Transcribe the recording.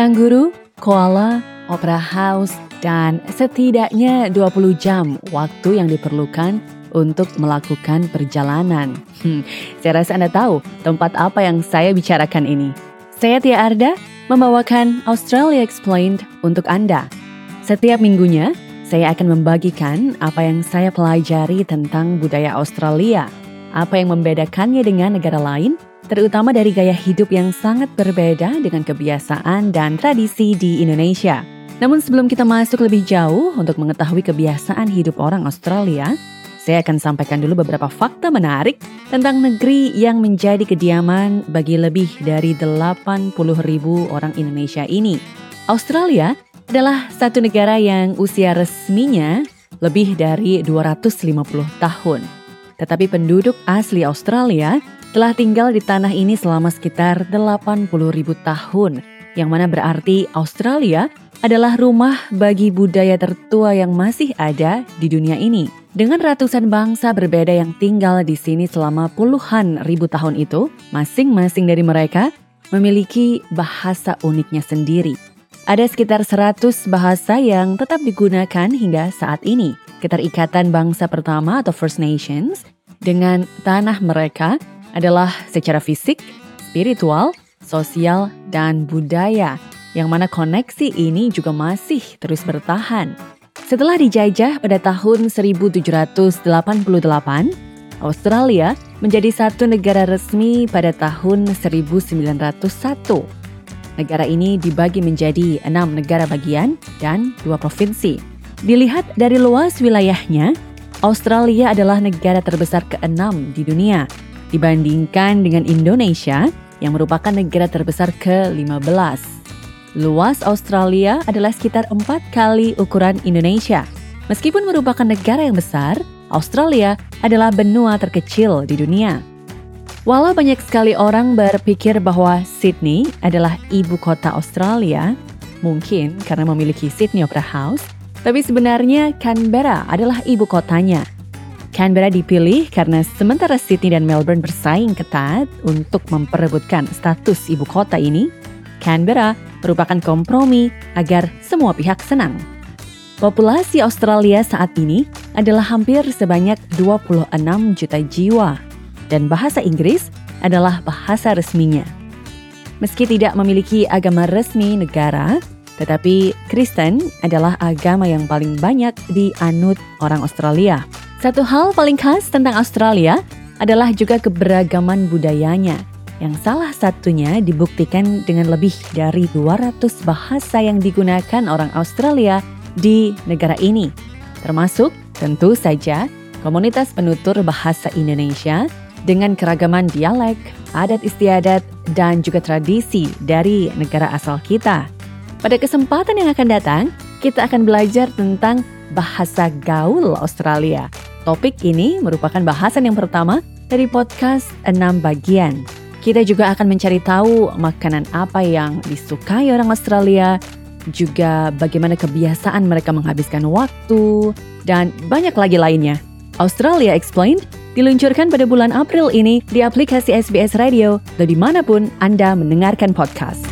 Kanguru, koala, opera house, dan setidaknya 20 jam waktu yang diperlukan untuk melakukan perjalanan. Hmm, saya rasa Anda tahu tempat apa yang saya bicarakan ini. Saya Tia Arda, membawakan Australia Explained untuk Anda. Setiap minggunya, saya akan membagikan apa yang saya pelajari tentang budaya Australia, apa yang membedakannya dengan negara lain, terutama dari gaya hidup yang sangat berbeda dengan kebiasaan dan tradisi di Indonesia. Namun sebelum kita masuk lebih jauh untuk mengetahui kebiasaan hidup orang Australia, saya akan sampaikan dulu beberapa fakta menarik tentang negeri yang menjadi kediaman bagi lebih dari 80 ribu orang Indonesia ini. Australia adalah satu negara yang usia resminya lebih dari 250 tahun. Tetapi penduduk asli Australia telah tinggal di tanah ini selama sekitar 80 ribu tahun, yang mana berarti Australia adalah rumah bagi budaya tertua yang masih ada di dunia ini. Dengan ratusan bangsa berbeda yang tinggal di sini selama puluhan ribu tahun itu, masing-masing dari mereka memiliki bahasa uniknya sendiri. Ada sekitar 100 bahasa yang tetap digunakan hingga saat ini. Keterikatan bangsa pertama atau First Nations dengan tanah mereka adalah secara fisik, spiritual, sosial, dan budaya, yang mana koneksi ini juga masih terus bertahan. Setelah dijajah pada tahun 1788, Australia menjadi satu negara resmi pada tahun 1901. Negara ini dibagi menjadi enam negara bagian dan dua provinsi. Dilihat dari luas wilayahnya, Australia adalah negara terbesar keenam di dunia dibandingkan dengan Indonesia yang merupakan negara terbesar ke-15. Luas Australia adalah sekitar empat kali ukuran Indonesia. Meskipun merupakan negara yang besar, Australia adalah benua terkecil di dunia. Walau banyak sekali orang berpikir bahwa Sydney adalah ibu kota Australia, mungkin karena memiliki Sydney Opera House, tapi sebenarnya Canberra adalah ibu kotanya. Canberra dipilih karena sementara Sydney dan Melbourne bersaing ketat untuk memperebutkan status ibu kota ini, Canberra merupakan kompromi agar semua pihak senang. Populasi Australia saat ini adalah hampir sebanyak 26 juta jiwa dan bahasa Inggris adalah bahasa resminya. Meski tidak memiliki agama resmi negara, tetapi Kristen adalah agama yang paling banyak dianut orang Australia. Satu hal paling khas tentang Australia adalah juga keberagaman budayanya, yang salah satunya dibuktikan dengan lebih dari 200 bahasa yang digunakan orang Australia di negara ini, termasuk tentu saja komunitas penutur bahasa Indonesia dengan keragaman dialek, adat istiadat, dan juga tradisi dari negara asal kita. Pada kesempatan yang akan datang, kita akan belajar tentang bahasa gaul Australia Topik ini merupakan bahasan yang pertama dari podcast 6 bagian. Kita juga akan mencari tahu makanan apa yang disukai orang Australia, juga bagaimana kebiasaan mereka menghabiskan waktu, dan banyak lagi lainnya. Australia Explained diluncurkan pada bulan April ini di aplikasi SBS Radio dan di mana pun Anda mendengarkan podcast.